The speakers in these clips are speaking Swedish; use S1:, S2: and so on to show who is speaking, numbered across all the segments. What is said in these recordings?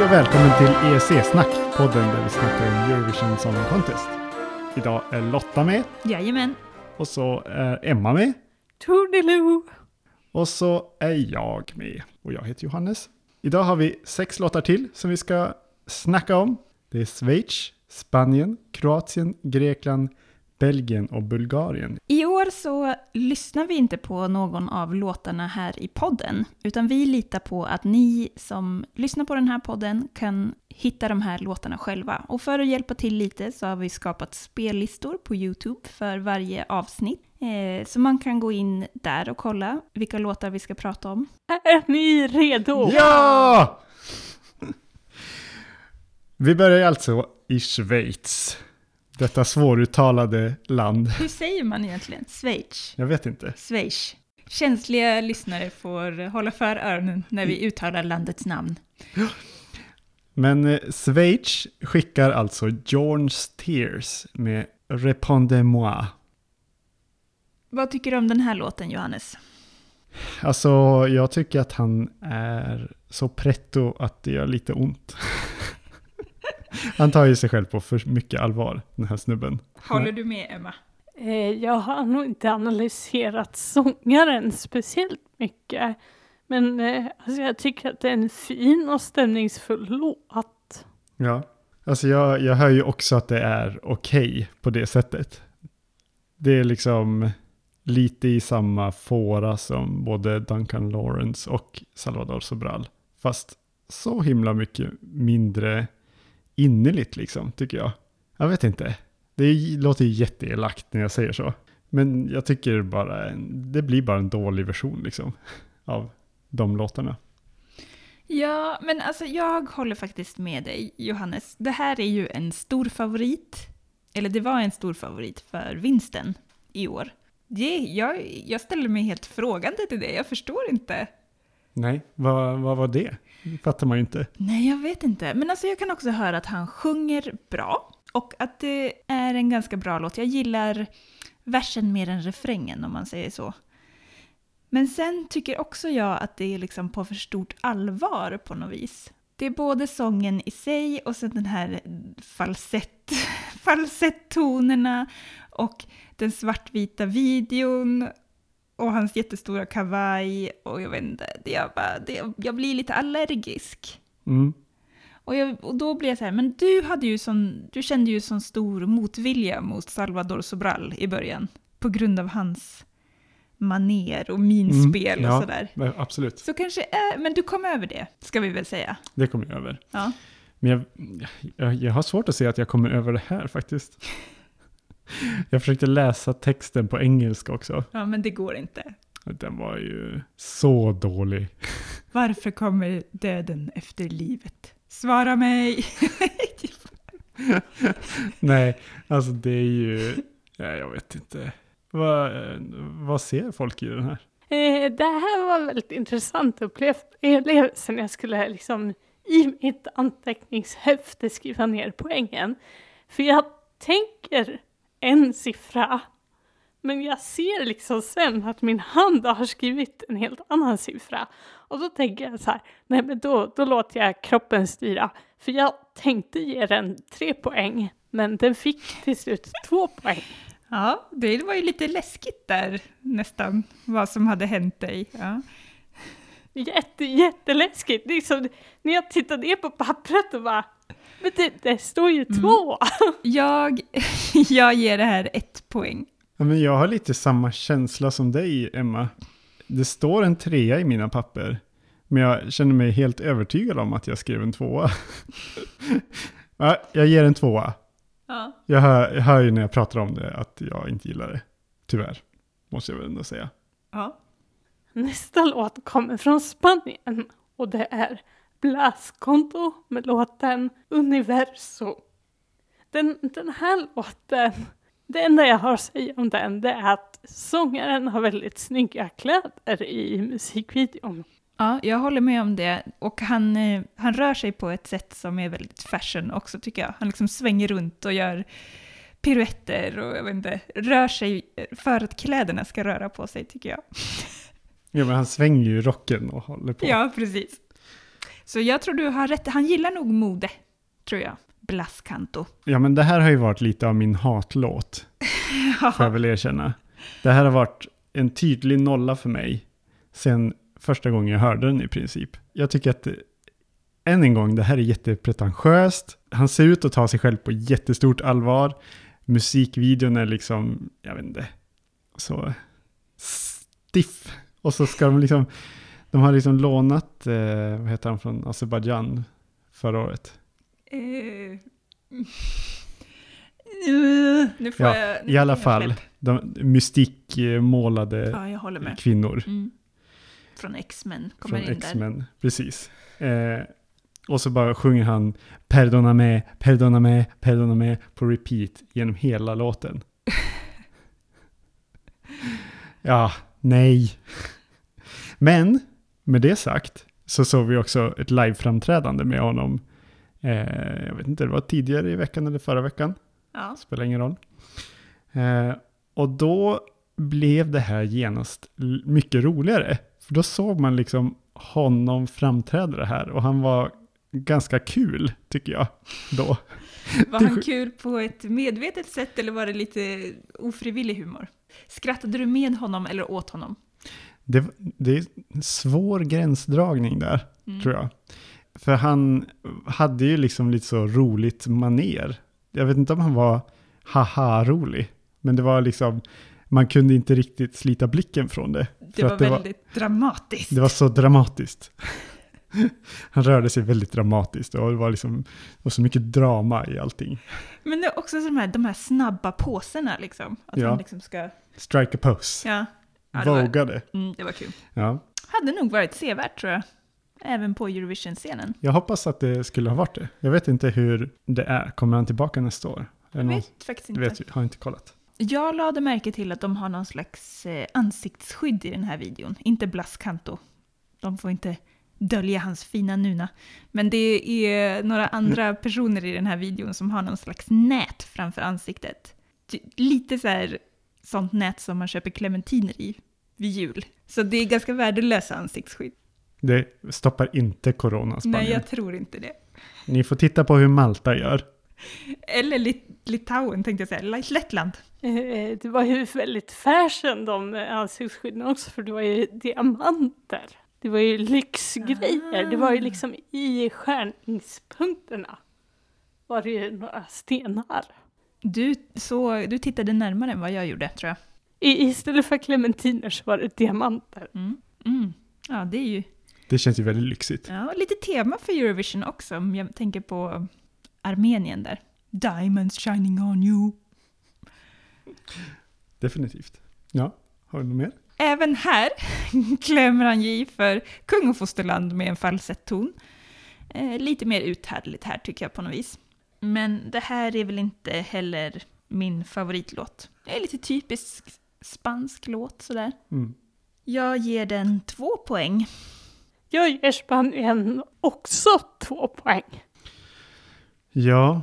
S1: Hej och välkommen till EEC-snack, podden där vi snackar om Eurovision Song Contest. Idag är Lotta med
S2: Jajamän.
S1: och så är Emma med
S2: Toodiloo!
S1: och så är jag med och jag heter Johannes. Idag har vi sex låtar till som vi ska snacka om. Det är Schweiz, Spanien, Kroatien, Grekland, Belgien och Bulgarien.
S2: I år så lyssnar vi inte på någon av låtarna här i podden, utan vi litar på att ni som lyssnar på den här podden kan hitta de här låtarna själva. Och för att hjälpa till lite så har vi skapat spellistor på YouTube för varje avsnitt. Eh, så man kan gå in där och kolla vilka låtar vi ska prata om.
S3: Är ni redo?
S1: Ja! Vi börjar alltså i Schweiz. Detta svåruttalade land.
S2: Hur säger man egentligen? Schweiz?
S1: Jag vet inte.
S2: Schweiz. Känsliga lyssnare får hålla för öronen när vi uttalar landets namn.
S1: Men eh, Schweiz skickar alltså Jorns Tears med Répondez-moi.
S2: Vad tycker du om den här låten, Johannes?
S1: Alltså, jag tycker att han är så pretto att det gör lite ont. Han tar ju sig själv på för mycket allvar, den här snubben.
S2: Håller du med, Emma?
S3: Eh, Jag har nog inte analyserat sångaren speciellt mycket. Men eh, alltså jag tycker att det är en fin och stämningsfull låt.
S1: Ja, alltså jag, jag hör ju också att det är okej på det sättet. Det är liksom lite i samma fåra som både Duncan Lawrence och Salvador Sobral. Fast så himla mycket mindre innerligt liksom, tycker jag. Jag vet inte. Det låter ju jätteelakt när jag säger så. Men jag tycker bara, det blir bara en dålig version liksom av de låtarna.
S2: Ja, men alltså jag håller faktiskt med dig, Johannes. Det här är ju en stor favorit. Eller det var en stor favorit för vinsten i år. Det, jag, jag ställer mig helt frågande till det, jag förstår inte.
S1: Nej, vad, vad var det? Det fattar man ju inte.
S2: Nej, jag vet inte. Men alltså jag kan också höra att han sjunger bra. Och att det är en ganska bra låt. Jag gillar versen mer än refrängen om man säger så. Men sen tycker också jag att det är liksom på för stort allvar på något vis. Det är både sången i sig och sen den här falsett, falsettonerna och den svartvita videon och hans jättestora kavaj och jag vet inte, det är bara, det, jag blir lite allergisk.
S1: Mm.
S2: Och, jag, och då blev jag så här, men du, hade ju sån, du kände ju sån stor motvilja mot Salvador Sobral i början. På grund av hans maner och minspel
S1: Mm, ja.
S2: och sådär.
S1: Absolut,
S2: Så kanske, äh, men du kom över det, ska vi väl säga.
S1: det kommer jag över.
S2: Ja.
S1: Men jag, jag, jag har svårt att se att jag kommer över det här faktiskt. Jag försökte läsa texten på engelska också.
S2: ja, men det går inte.
S1: Den var ju så dålig.
S2: Varför kommer döden efter livet? Svara mig!
S1: Nej, alltså det är ju... Ja, jag vet inte. Vad, vad ser folk i den här?
S3: Eh, Det här var väldigt intressant upplevelse när jag skulle liksom i mitt anteckningshäfte skriva ner poängen. För jag tänker en siffra, men jag ser liksom sen att min hand har skrivit en helt annan siffra. Och då tänker jag så här, nej men då, då låter jag kroppen styra. För jag tänkte ge den tre poäng, men den fick till slut två poäng.
S2: Ja, det var ju lite läskigt där nästan, vad som hade hänt dig. Ja.
S3: Jätte, jätteläskigt. Liksom, när jag tittade ner på pappret och bara, men det, det står ju två.
S2: Jag, jag ger det här ett poäng.
S1: Ja, men jag har lite samma känsla som dig, Emma. Det står en trea i mina papper. Men jag känner mig helt övertygad om att jag skrev en tvåa. ja, jag ger en tvåa.
S2: Ja.
S1: Jag hör, jag hör ju när jag pratar om det att jag inte gillar det. Tyvärr, måste jag väl ändå säga.
S2: ja.
S3: Nästa låt kommer från Spanien och det är Blaskonto med låten Universo. Den, den här låten, det enda jag har att säga om den det är att sångaren har väldigt snygga kläder i musikvideon.
S2: Ja, jag håller med om det. Och han, eh, han rör sig på ett sätt som är väldigt fashion också tycker jag. Han liksom svänger runt och gör piruetter och jag vet inte, rör sig för att kläderna ska röra på sig tycker jag.
S1: Ja, men han svänger ju rocken och håller på.
S2: Ja, precis. Så jag tror du har rätt. Han gillar nog mode, tror jag. Blaskanto.
S1: Ja, men det här har ju varit lite av min hatlåt, får jag väl erkänna. Det här har varit en tydlig nolla för mig sen första gången jag hörde den i princip. Jag tycker att, eh, än en gång, det här är jättepretentiöst. Han ser ut att ta sig själv på jättestort allvar. Musikvideon är liksom, jag vet inte, så stiff. Och så ska de liksom, de har liksom lånat, eh, vad heter han från Azerbajdzjan förra året?
S2: Eh, nu får
S1: Ja,
S2: jag... nu
S1: I alla
S2: jag
S1: fall,
S2: släpp.
S1: de mystikmålade
S2: Ja,
S1: kvinnor
S2: Mm. Från X-Men kommer
S1: från
S2: in där.
S1: X-Men. Precis. Eh, och så bara sjunger han Perdona me, perdona me, perdona me på repeat genom hela låten. ja, nej. Men med det sagt så såg vi också ett liveframträdande med honom. Eh, jag vet inte, det var tidigare i veckan eller förra veckan.
S2: Ja.
S1: Spelar ingen roll. Eh, och då blev det här genast mycket roligare. För då såg man liksom honom framträda det här och han var ganska kul tycker jag då.
S2: Var han kul på ett medvetet sätt eller var det lite ofrivillig humor? Skrattade du med honom eller åt honom?
S1: Det, det är en svår gränsdragning där
S2: Mm.
S1: tror jag. För han hade ju liksom lite så roligt maner. Jag vet inte om han var haha-rolig. Men det var liksom, man kunde inte riktigt slita blicken från det.
S2: Det var
S1: det var-
S2: väldigt dramatiskt.
S1: Det var så dramatiskt. Han rörde sig väldigt dramatiskt och det var liksom det var så mycket drama i allting.
S2: Men det är också de här, de här snabba påserna liksom. Att
S1: Ja.
S2: han liksom ska...
S1: Strike a pose.
S2: Ja. Ja det, var,
S1: Vågade.
S2: mm, det var kul.
S1: Ja.
S2: Hade nog varit sevärt tror jag. Även på Eurovision-scenen.
S1: Jag hoppas att det skulle ha varit det. Jag vet inte hur det är. Kommer han tillbaka nästa år?
S2: Jag
S1: någon-
S2: vet faktiskt
S1: det
S2: inte.
S1: vet, har inte kollat.
S2: Jag lade märke till att de har någon slags eh, ansiktsskydd i den här videon. Inte Blaskanto. De får inte dölja hans fina nuna. Men det är några andra personer i den här videon som har någon slags nät framför ansiktet. Lite så här sånt nät som man köper clementiner i vid jul. Så det är ganska värdelösa ansiktsskydd.
S1: Det stoppar inte coronaspanien.
S2: Nej, jag tror inte det.
S1: Ni får titta på hur Malta gör.
S2: Eller Lit- Litauen tänkte jag säga, Lettland.
S3: Eh, Det var ju väldigt fashion de ansiktsskydden också för det var ju diamanter. Det var ju lyxgrejer. Det var ju liksom i skärningspunkterna var det ju några stenar.
S2: Du, så, du tittade närmare än vad jag gjorde tror jag.
S3: I, istället för clementiner så var det diamanter.
S2: Mm. Mm. Ja, det är ju
S1: Det känns ju väldigt lyxigt.
S2: ja, lite tema för Eurovision också, om jag tänker på Armenien där. Diamonds shining on you.
S1: Definitivt. Ja, har du något mer?
S2: Även här klämmer han i för kung och fosterland med en falsettton. Eh, lite mer uthärdligt här tycker jag på något vis. Men det här är väl inte heller min favoritlåt. Det är lite typisk spansk låt sådär.
S1: Mm.
S2: Jag ger den två poäng.
S3: Jag ger Spanien också två poäng.
S1: Ja,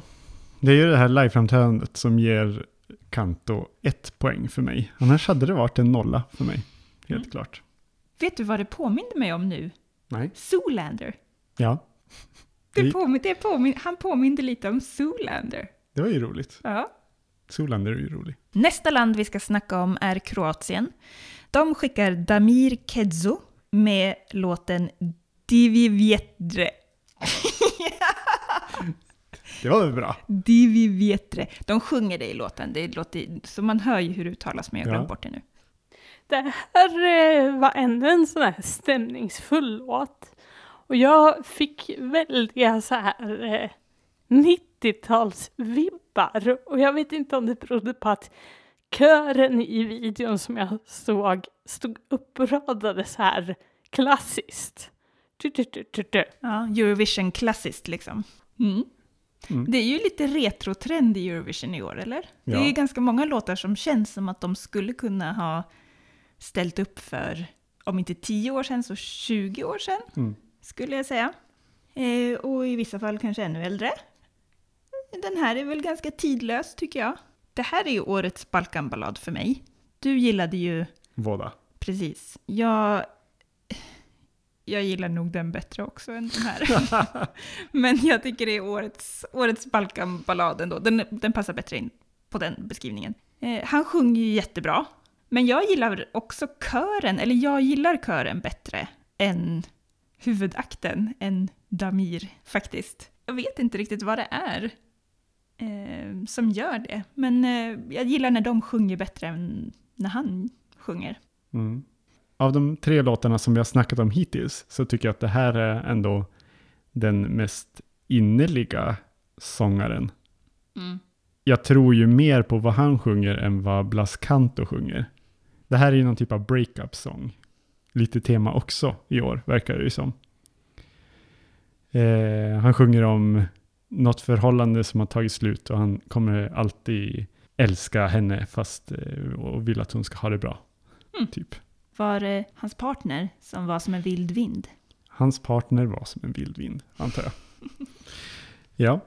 S1: det är ju det här liveframträdandet som ger Kanto ett poäng för mig. Annars hade det varit en nolla för mig, helt
S2: Mm.
S1: klart.
S2: Vet du vad det påminner mig om nu?
S1: Nej.
S2: Zoolander.
S1: Ja,
S2: Det påmin, det påmin, han påminde lite om Zoolander.
S1: det var ju roligt.
S2: Ja.
S1: Solander är ju rolig.
S2: Nästa land vi ska snacka om är Kroatien. De skickar Damir Kedzo med låten Divi Vietre.
S1: Det var väl bra?
S2: Divi Vietre. De sjunger det i låten, det låter, så man hör ju hur det uttalas, men jag har
S1: Ja.
S2: glömt bort det nu.
S3: Det här eh, var ännu en sån här stämningsfull låt. Och jag fick väldiga så här eh, 90-talsvibbar. Och jag vet inte om det berodde på att kören i videon som jag såg stod uppradade så här klassiskt. Du, du, du, du, du.
S2: Ja, Eurovision klassiskt liksom. Mm.
S1: Mm.
S2: Det är ju lite retrotrend i Eurovision i år, eller? Det
S1: Ja.
S2: är ju ganska många låtar som känns som att de skulle kunna ha ställt upp för, om inte 10 år sedan, så 20 år sedan,
S1: Mm.
S2: Skulle jag säga. Eh, och i vissa fall kanske ännu äldre. Den här är väl ganska tidlös, tycker jag. Det här är ju årets Balkanballad för mig. Du gillade ju
S1: Båda.
S2: Precis. Jag, jag gillar nog den bättre också än den här. Men jag tycker det är årets, årets Balkan-ballad ändå. Den, den passar bättre in på den beskrivningen. Eh, han sjunger ju jättebra. Men jag gillar också kören, eller jag gillar kören bättre än huvudakten, än Damir faktiskt. Jag vet inte riktigt vad det är eh, som gör det. Men eh, jag gillar när de sjunger bättre än när han sjunger.
S1: Mm. Av de tre låtarna som vi har snackat om hittills så tycker jag att det här är ändå den mest innerliga sångaren.
S2: Mm.
S1: Jag tror ju mer på vad han sjunger än vad Blas Canto sjunger. Det här är ju någon typ av breakup-sång. Lite tema också i år, verkar det ju som. Eh, han sjunger om något förhållande som har tagit slut och han kommer alltid älska henne fast eh, och vill att hon ska ha det bra.
S2: Mm.
S1: Typ.
S2: Var det hans partner som var som en vild vind?
S1: Hans partner var som en vild vind, antar jag. ja.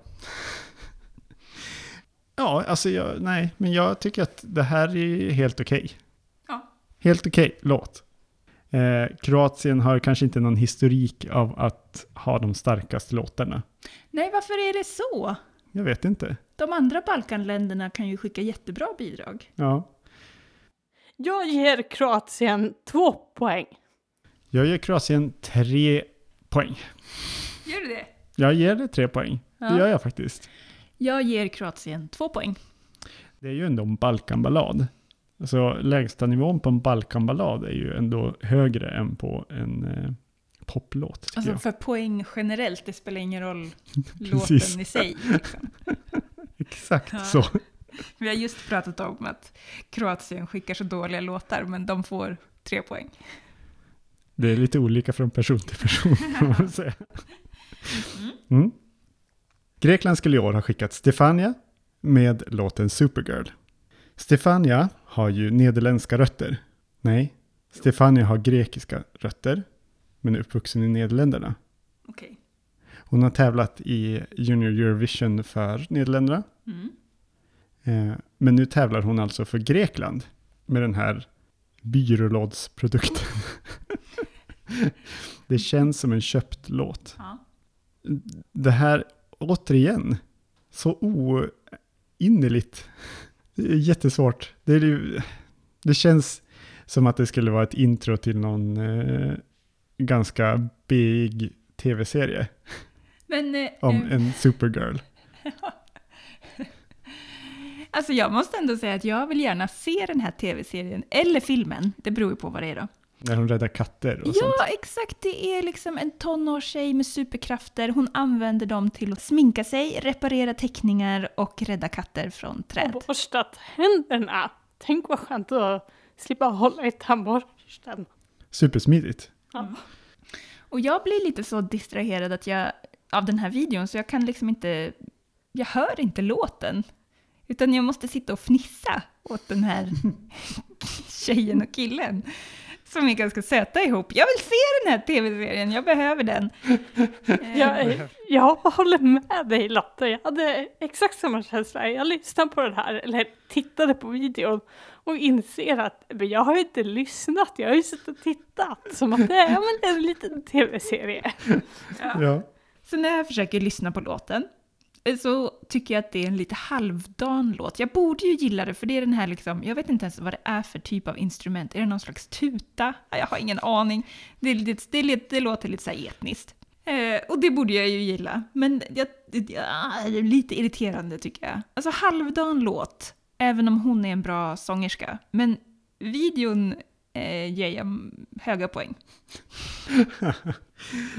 S1: Ja, alltså jag, nej, men jag tycker att det här är helt okej.
S2: Ja.
S1: Helt okej låt. Eh, Kroatien har kanske inte någon historik av att ha de starkaste låtarna.
S2: Nej, varför är det så?
S1: Jag vet inte.
S2: De andra Balkanländerna kan ju skicka jättebra bidrag.
S1: Ja.
S3: Jag ger Kroatien två poäng.
S1: Jag ger Kroatien tre poäng.
S2: Gör du det?
S1: Jag ger det tre poäng. Det
S2: Ja.
S1: gör jag faktiskt.
S2: Jag ger Kroatien två poäng.
S1: Det är ju ändå en Balkanballad. Alltså lägsta nivån på en Balkanballad är ju ändå högre än på en eh, poplåt.
S2: Alltså
S1: jag.
S2: för poäng generellt, det spelar ingen roll låten i sig. Liksom.
S1: Exakt
S2: Ja.
S1: så.
S2: Vi har just pratat om att Kroatien skickar så dåliga låtar, men de får tre poäng.
S1: Det är lite olika från person till person. kan man säga. Mm. Grekland skulle i år ha skickat Stefania med låten Supergirl. Stefania har ju nederländska rötter. Nej, Stefania har grekiska rötter, men är uppvuxen i Nederländerna.
S2: Okej.
S1: Hon har tävlat i Junior Eurovision för Nederländerna.
S2: Mm.
S1: Eh, men nu tävlar hon alltså för Grekland med den här byrålådsprodukten. det känns som en köpt låt.
S2: Ja.
S1: Det här, återigen, så oinnerligt. Det är jättesvårt. Det, är ju, det känns som att det skulle vara ett intro till någon eh, ganska big tv-serie
S2: Men eh,
S1: om
S2: eh,
S1: en supergirl.
S2: alltså jag måste ändå säga att jag vill gärna se den här tv-serien, eller filmen, det beror ju på vad det är då.
S1: När hon räddar katter och
S2: Ja,
S1: sånt.
S2: exakt. Det är liksom en tonårstjej med superkrafter. Hon använder dem till att sminka sig, reparera teckningar och rädda katter från träd.
S3: Och borstat händerna. Tänk vad skönt att slippa hålla i tandborsten.
S1: Supersmidigt.
S3: Ja.
S2: Och jag blir lite så distraherad att jag, av den här videon så jag kan liksom inte... Jag hör inte låten. Utan jag måste sitta och fnissa åt den här tjejen och killen. Som är ganska söta ihop. Jag vill se den här tv-serien, jag behöver den.
S3: Jag, jag håller med dig Lotta, jag hade exakt samma känsla. Jag lyssnade på den här, eller tittade på videon och inser att men jag har inte lyssnat, jag har ju suttit och tittat. Som att det är, en liten tv-serie.
S2: ja.
S1: Ja.
S2: Så när jag försöker lyssna på låten Eh, så tycker jag att det är en lite halvdan låt. Jag borde ju gilla det för det är den här liksom, jag vet inte ens vad det är för typ av instrument. Är det någon slags tuta? Jag har ingen aning. Det, är lite, det, är lite, det låter lite så här etniskt. Eh, och det borde jag ju gilla. Men jag, det, ja, det är lite irriterande tycker jag. Alltså halvdan låt, även om hon är en bra sångerska. Men videon eh, ger jag höga poäng.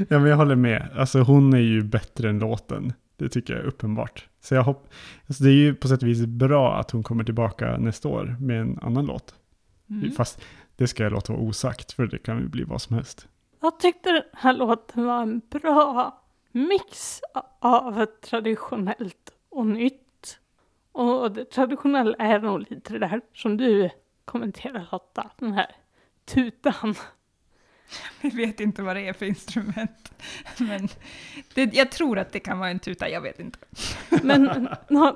S1: ja, men jag håller med. Alltså hon är ju bättre än låten. Det tycker jag är uppenbart. Så jag hopp... alltså, det är ju på sätt och vis bra att hon kommer tillbaka nästa år med en annan låt.
S2: Mm.
S1: Fast det ska jag låta vara osagt, för det kan ju bli vad som helst.
S3: Jag tyckte den här låten var en bra mix av traditionellt och nytt. Och det traditionella är nog lite det där som du kommenterar Lotta, den här tutan.
S2: Vi vet inte vad det är för instrument. Men det, jag tror att det kan vara en tuta, jag vet inte.
S3: Men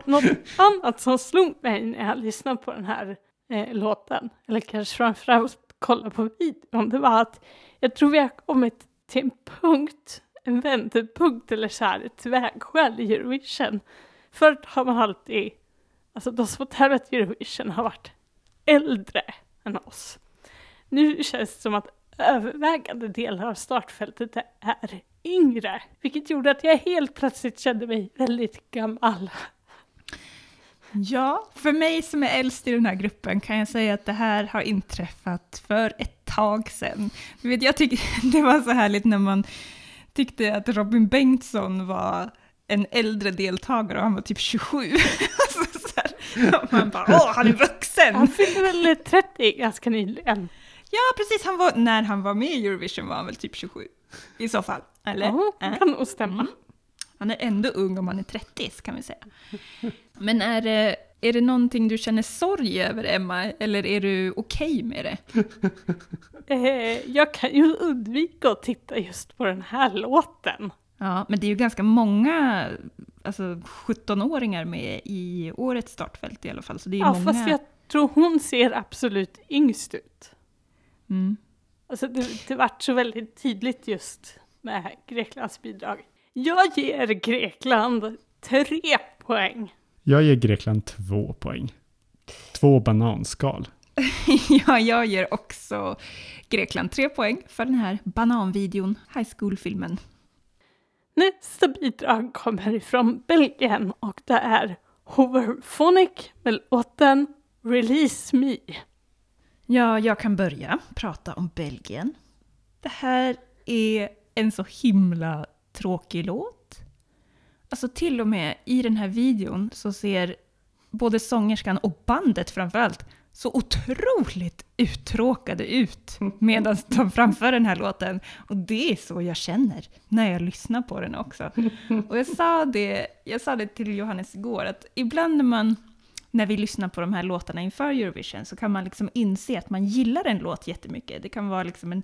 S3: något annat som slog mig när jag lyssnade på den här eh, låten, eller kanske framförallt kolla på videon, det var att jag tror vi har kommit till en punkt, en vändpunkt eller så här ett vägskäl i Eurovision. Förut har man alltid, alltså de som har tävlat i Eurovision har varit äldre än oss. Nu känns det som att övervägande delar av startfältet är yngre, vilket gjorde att jag helt plötsligt kände mig väldigt gammal.
S2: Ja, för mig som är äldst i den här gruppen kan jag säga att det här har inträffat för ett tag sedan. Du vet, jag tycker det var så härligt när man tyckte att Robin Bengtsson var en äldre deltagare och han var typ 27. alltså, så här, man bara åh, han är vuxen!
S3: Han fyllde väl 30 ganska nyligen.
S2: Ja, precis, han var, när han var med i Eurovision var han väl typ 27 i så fall, eller? Äh.
S3: det kan nog stämma.
S2: Mm. Han är ändå ung om han är 30 kan vi säga. Men är det, är det någonting du känner sorg över Emma, eller är du okej med det?
S3: Eh, jag kan ju undvika att titta just på den här låten.
S2: Ja, men det är ju ganska många alltså 17-åringar med i årets startfält i alla fall. Så det är
S3: Ja,
S2: många...
S3: fast jag tror hon ser absolut yngst ut.
S2: Mm.
S3: Alltså det, det vart så väldigt tydligt just med Greklands bidrag. Jag ger Grekland tre poäng.
S1: Jag ger Grekland två poäng. Två bananskal.
S2: ja, jag ger också Grekland tre poäng för den här bananvideon, high school-filmen.
S3: Nästa bidrag kommer ifrån Belgien och det är Hoverphonic med låten Release Me.
S2: Ja, jag kan börja prata om Belgien. Det här är en så himla tråkig låt. Alltså till och med i den här videon så ser både sångerskan och bandet framförallt så otroligt uttråkade ut medan de framför den här låten. Och det är så jag känner när jag lyssnar på den också. Och jag sa det, jag sa det till Johannes igår, att ibland när man när vi lyssnar på de här låtarna inför Eurovision så kan man liksom inse att man gillar en låt jättemycket. Det kan vara liksom en,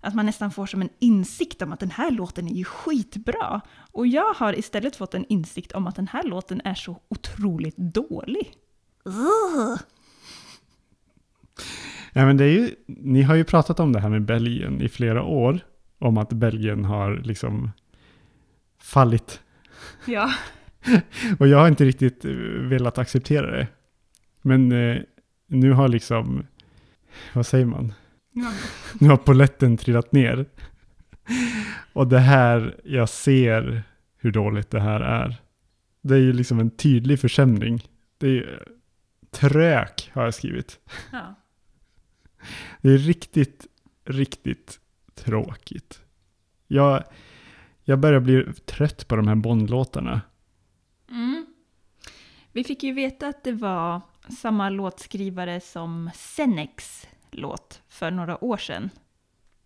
S2: att man nästan får som en insikt om att den här låten är ju skitbra. Och jag har istället fått en insikt om att den här låten är så otroligt dålig. Ugh.
S1: Ja, men det är ju, ni har ju pratat om det här med Belgien i flera år. Om att Belgien har liksom fallit.
S2: Ja.
S1: Och jag har inte riktigt eh, velat acceptera det. Men eh, nu har liksom, vad säger man? Nu har poletten trillat ner. Och det här, jag ser hur dåligt det här är. Det är ju liksom en tydlig försämring. Det är ju trök har jag skrivit.
S2: ja.
S1: Det är riktigt, riktigt tråkigt. Jag, jag börjar bli trött på de här Bondlåtarna.
S2: Mm. Vi fick ju veta att det var samma låtskrivare som Senex låt för några år sedan.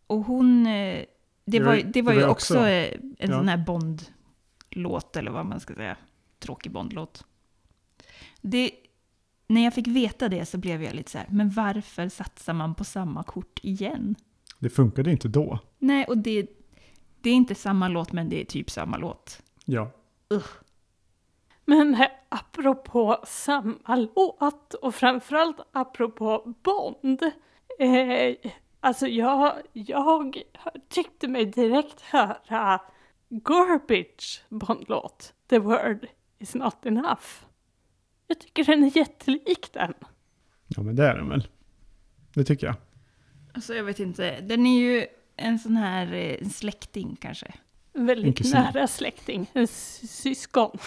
S2: Och hon, eh, det, var, det var ju också, eh, en
S1: ja.
S2: sån här Bond-låt, eller vad man ska säga. Tråkig Bond-låt. Det, när jag fick veta det så blev jag lite så här, men varför satsar man på samma kort igen?
S1: Det funkade inte då.
S2: Nej, och det, det är inte samma låt, men det är typ samma låt.
S1: Ja.
S3: Men eh, apropå samma låt och framförallt apropå Bond. Eh, alltså jag, jag tyckte mig direkt höra Garbage Bond-låt. The word is not enough. Jag tycker den är jättelik den.
S1: Ja, men det är den väl. Det tycker jag.
S2: Alltså jag vet inte, den är ju en sån här eh, en släkting kanske.
S3: En väldigt nära släkting, en sy- syskon.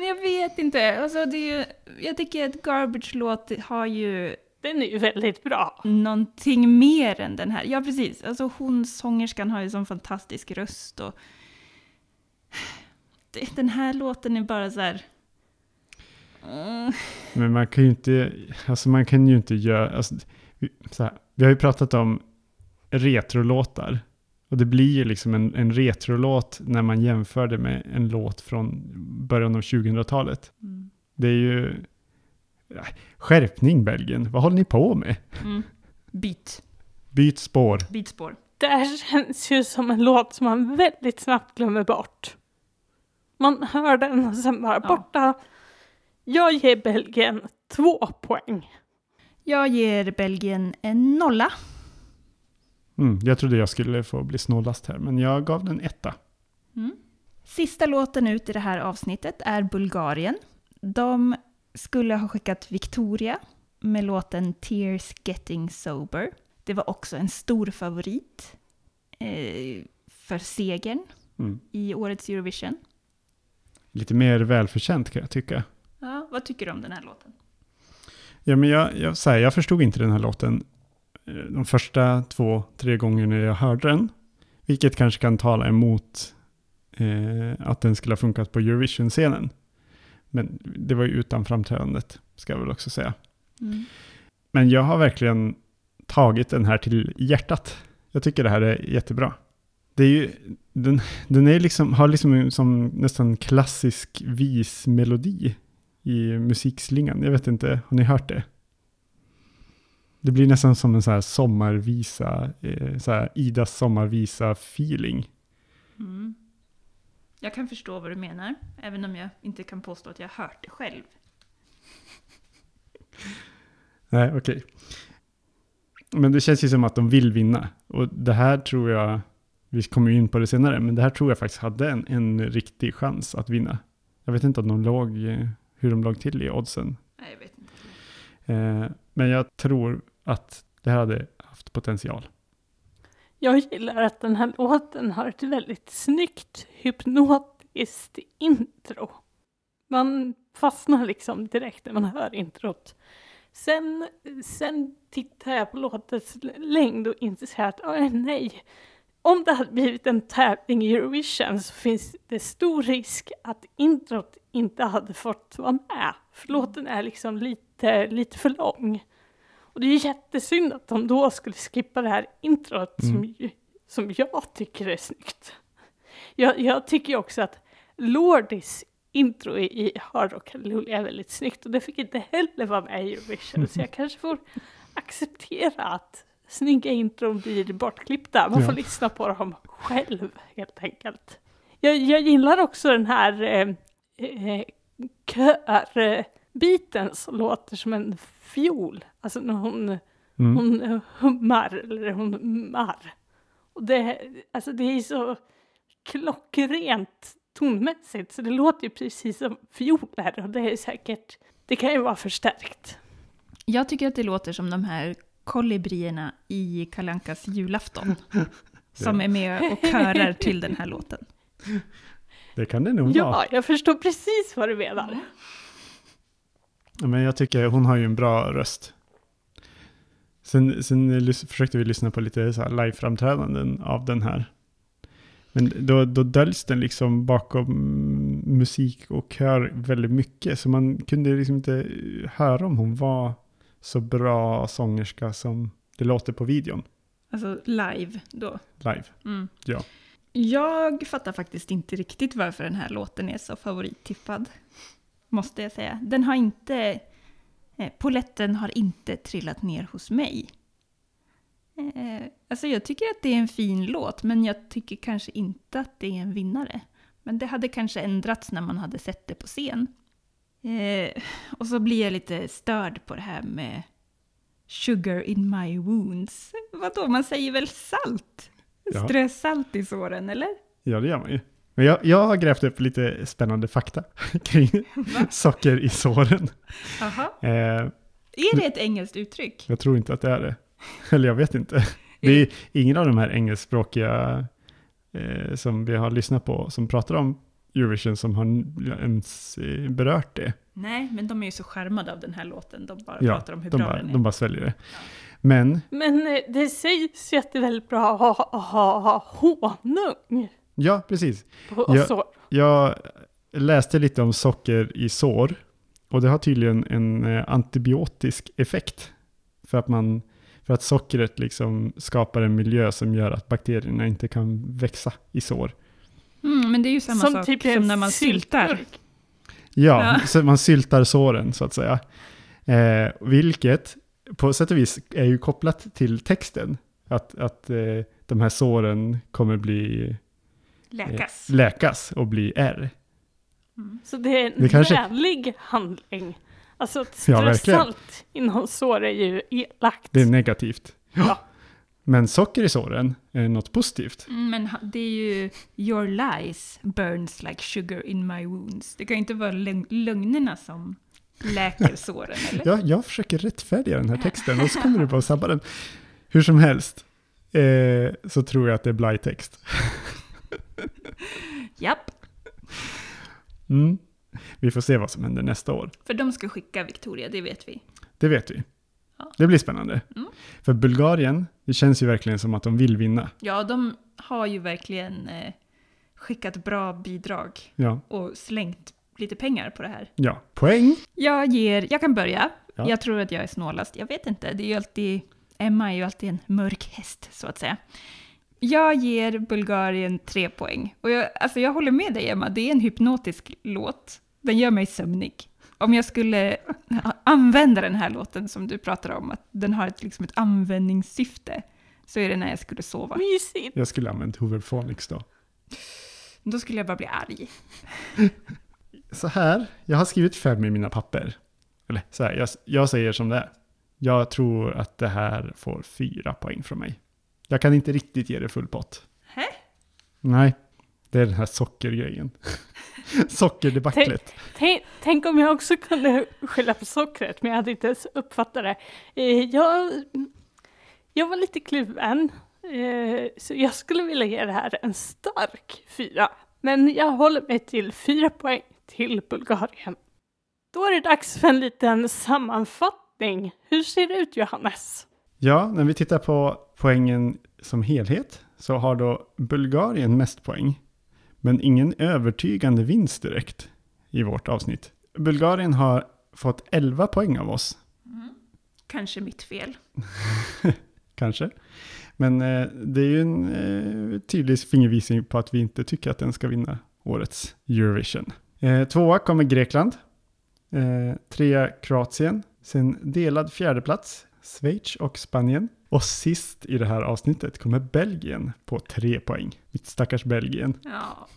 S2: Men Jag vet inte, alltså det är ju, jag tycker att Garbage-låt har ju
S3: Den är ju väldigt bra.
S2: någonting mer än den här. Ja, precis. Alltså hon, sångerskan, har ju sån fantastisk röst och... Den här låten är bara så här... Mm.
S1: Men man kan ju inte, alltså man kan ju inte göra, alltså, vi- så här, vi har ju pratat om retrolåtar. Och det blir ju liksom en, en retrolåt när man jämför det med en låt från början av 2000-talet.
S2: Mm.
S1: Det är ju ja, skärpning Belgien. Vad håller ni på med?
S2: Mm. Byt.
S1: Byt spår.
S2: Byt spår.
S3: Det här känns ju som en låt som man väldigt snabbt glömmer bort. Man hör den och sen bara
S2: Ja.
S3: borta. Jag ger Belgien två poäng.
S2: Jag ger Belgien en nolla.
S1: Mm, jag trodde jag skulle få bli snålast här, men jag gav den etta.
S2: Mm. Sista låten ut i det här avsnittet är Bulgarien. De skulle ha skickat Victoria med låten Tears Getting Sober. Det var också en stor favorit eh, för segern
S1: Mm.
S2: i årets Eurovision.
S1: Lite mer välförtjänt kan jag tycka.
S2: Ja, vad tycker du om den här låten?
S1: Ja, men jag, jag, så här, jag förstod inte den här låten de första två, tre gångerna jag hörde den. Vilket kanske kan tala emot eh, att den skulle ha funkat på Eurovision-scenen. Men det var ju utan framträdandet, ska jag väl också säga.
S2: Mm.
S1: Men jag har verkligen tagit den här till hjärtat. Jag tycker det här är jättebra. Det är ju, den, den är liksom, har liksom som nästan klassisk vismelodi i musikslingan. Jag vet inte, har ni hört det? Det blir nästan som en så här sommarvisa, eh, så här Idas sommarvisa-feeling.
S2: Mm. Jag kan förstå vad du menar, även om jag inte kan påstå att jag hört det själv.
S1: Nej, okej. Men det känns ju som att de vill vinna. Och det här tror jag, vi kommer ju in på det senare, men det här tror jag faktiskt hade en, en riktig chans att vinna. Jag vet inte om de låg, eh, hur de låg till i oddsen.
S2: Nej, jag vet inte.
S1: Eh, men jag tror att det här hade haft potential.
S3: Jag gillar att den här låten har ett väldigt snyggt hypnotiskt intro. Man fastnar liksom direkt när man hör introt. Sen, sen tittar jag på låtens längd och inser att oh, nej, om det hade blivit en tävling i Eurovision så finns det stor risk att introt inte hade fått vara med. För låten är liksom lite, lite för lång. Och det är jättesynd att de då skulle skippa det här introt
S1: Mm.
S3: som, som jag tycker är snyggt. Jag, jag tycker också att Lordis intro i, i Hard Rock Hallelujah är väldigt snyggt och det fick inte heller vara med i Eurovision så jag kanske får acceptera att snygga intron blir bortklippta. Man får
S1: Ja.
S3: lyssna på dem själv helt enkelt. Jag, jag gillar också den här eh, eh, som låter som en fiol. Alltså när hon,
S1: Mm.
S3: hon hummar eller hon ummar. Och det, alltså det är så klockrent tonmässigt så det låter ju precis som fioler och det är säkert, det kan ju vara förstärkt.
S2: Jag tycker att det låter som de här kolibrierna i Kalankas julafton. Som är med och körar till den här låten.
S1: Det kan det nog vara.
S3: Ja, jag förstår precis vad du menar.
S1: Men jag tycker hon har ju en bra röst. Sen, sen försökte vi lyssna på lite så här live-framträdanden av den här. Men då, då döljs den liksom bakom musik och kör väldigt mycket. Så man kunde liksom inte höra om hon var så bra sångerska som det låter på videon
S2: Alltså live då.
S1: live.
S2: Mm.
S1: Ja.
S2: Jag fattar faktiskt inte riktigt varför den här låten är så favorittippad. Måste jag säga. Den har inte... Eh, poletten har inte trillat ner hos mig. Eh, alltså jag tycker att det är en fin låt, men jag tycker kanske inte att det är en vinnare. Men det hade kanske ändrats när man hade sett det på scen. Eh, och så blir jag lite störd på det här med sugar in my wounds. Vadå, man säger väl salt?
S1: Ja.
S2: Strö salt i såren, eller?
S1: Ja, det gör man ju. Men jag, jag har grävt upp lite spännande fakta kring socker i såren.
S2: Aha.
S1: Eh,
S2: Är det ett engelskt uttryck?
S1: Jag tror inte att det är det. Eller jag vet inte. Det är ingen av de här engelskspråkiga eh, som vi har lyssnat på som pratar om Eurovision som har ens eh, berört det.
S2: Nej, men de är ju så skärmade av den här låten. De bara
S1: Ja,
S2: pratar om hur
S1: De
S2: bra
S1: bara,
S2: den är.
S1: de bara sväljer det. Men,
S3: Men eh, det sägs ju att det är väldigt bra att ha, ha, ha honung
S1: ja precis.
S3: på
S1: Ja.
S3: sår.
S1: Jag läste lite om socker i sår. Och det har tydligen en eh, antibiotisk effekt. För att, man, för att sockret liksom skapar en miljö som gör att bakterierna inte kan växa i sår.
S2: Mm, men det är ju samma
S3: Som
S2: sak
S3: typ
S2: som när man syltar.
S3: syltburk.
S1: Ja,
S2: Ja.
S1: så man syltar såren så att säga. Eh, vilket på sätt och vis är ju kopplat till texten. Att, att eh, de här såren kommer bli
S2: Läkas.
S1: eh, läkas och bli ärr.
S2: Mm.
S3: Så det är en
S1: Det kanske-
S3: vänlig handling. Alltså att
S1: Ja,
S3: inom sår är ju elakt.
S1: Det är negativt.
S3: Ja.
S1: Men socker i såren är något positivt.
S2: Mm, Men det är ju your lies burns like sugar in my wounds. Det kan ju inte vara lögn- lögnerna som läker såren, eller?
S1: Jag, jag försöker rättfärdiga den här texten och så kommer du bara sabba den. Hur som helst eh, så tror jag att det är blajtext.
S2: Japp,
S1: Mm. Vi får se vad som händer nästa år.
S2: för de ska skicka Victoria, det vet vi.
S1: Det vet vi.
S2: Ja.
S1: Det blir spännande.
S2: Mm.
S1: För Bulgarien, det känns ju verkligen som att de vill vinna.
S2: Ja, de har ju verkligen eh, skickat bra bidrag
S1: Ja,
S2: och slängt lite pengar på det här.
S1: ja. poäng.
S2: Jag ger, jag kan börja.
S1: Ja.
S2: Jag tror att jag är snålast. Jag vet inte, det är ju alltid, Emma är ju alltid en mörk häst så att säga. Jag ger Bulgarien tre poäng. Och jag, alltså jag håller med dig Emma, det är en hypnotisk låt. Den gör mig sömnig. Om jag skulle använda den här låten som du pratar om, att den har ett, liksom ett användningssyfte, så är det när jag skulle sova.
S3: Mysigt!
S1: Jag skulle använt Hooverphonics då.
S2: Då skulle jag bara bli arg.
S1: Så här, jag har skrivit fem i mina papper. Eller så här, jag, jag säger som det är. Jag tror att det här får fyra poäng från mig. Jag kan inte riktigt ge det full pott.
S2: Hä?
S1: Nej, det är den här sockergrejen. Sockerdebaclet.
S3: Tänk, tänk om jag också kunde skylla på sockret, men jag hade inte ens uppfattat det. Eh, jag, jag var lite kluven, eh, så jag skulle vilja ge det här en stark fyra. Men jag håller mig till fyra poäng till Bulgarien. Då är det dags för en liten sammanfattning. Hur ser det ut, Johannes?
S1: Ja, när vi tittar på poängen som helhet så har då Bulgarien mest poäng. Men ingen övertygande vinst direkt i vårt avsnitt. Bulgarien har fått 11 poäng av oss,
S2: Kanske mitt fel.
S1: kanske. Men eh, det är ju en eh, tydlig fingervisning på att vi inte tycker att den ska vinna årets Eurovision. Eh, tvåa kommer Grekland. Eh, trea Kroatien. Sen delad fjärdeplats Schweiz och Spanien. Och sist i det här avsnittet kommer Belgien på tre poäng. Mitt stackars Belgien.
S2: Ja.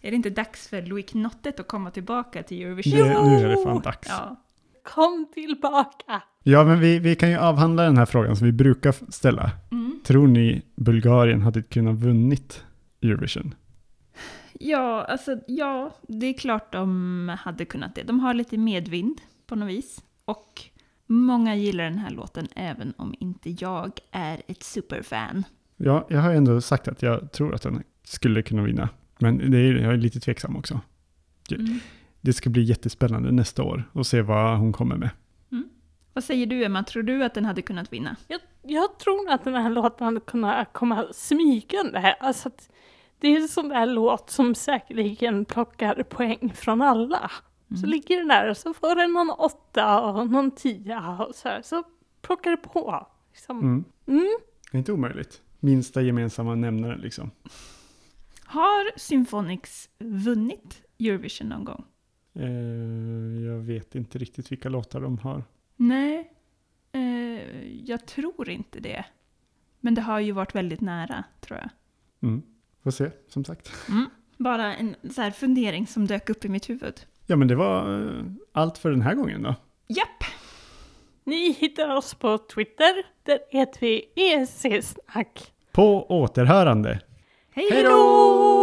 S2: Är det inte dags för Louis Knottet att komma tillbaka till Eurovision?
S1: Det, nu är det fan dags. Ja,
S2: Ja.
S3: Kom tillbaka!
S1: men vi, vi kan ju avhandla den här frågan som vi brukar ställa.
S2: Mm.
S1: Tror ni Bulgarien hade kunnat vunnit Eurovision?
S2: ja, alltså ja, det är klart de hade kunnat det. De har lite medvind på något vis. Och många gillar den här låten även om inte jag är ett superfan.
S1: Ja, jag har ju ändå sagt att jag tror att den skulle kunna vinna. Men det är, jag är lite tveksam också.
S2: Mm.
S1: Det ska bli jättespännande nästa år och se vad hon kommer med.
S2: Vad säger du Emma, tror du att den hade kunnat vinna?
S3: Jag, jag tror att den här låten hade kunnat komma smygande. Alltså att det är en sån där låt som säkerligen plockar poäng från alla. Så
S2: Mm.
S3: ligger den där och så får den någon åtta och någon tia och så här. Så plockar det på. Liksom.
S1: Mm.
S3: Mm.
S1: Det är inte omöjligt. Minsta gemensamma nämnaren liksom.
S2: Har Symphonics vunnit Eurovision någon gång?
S1: Eh, jag vet inte riktigt vilka låtar de har.
S2: Nej, eh, jag tror inte det. Men det har ju varit väldigt nära, tror jag.
S1: Mm. Får se, som sagt.
S2: Bara en så här fundering som dök upp i mitt huvud.
S1: Ja, men det var eh, allt för den här gången då.
S2: Japp!
S3: Ni hittar oss på Twitter. Där heter vi ESC-snack.
S1: På återhörande.
S2: Hej
S3: Hej då!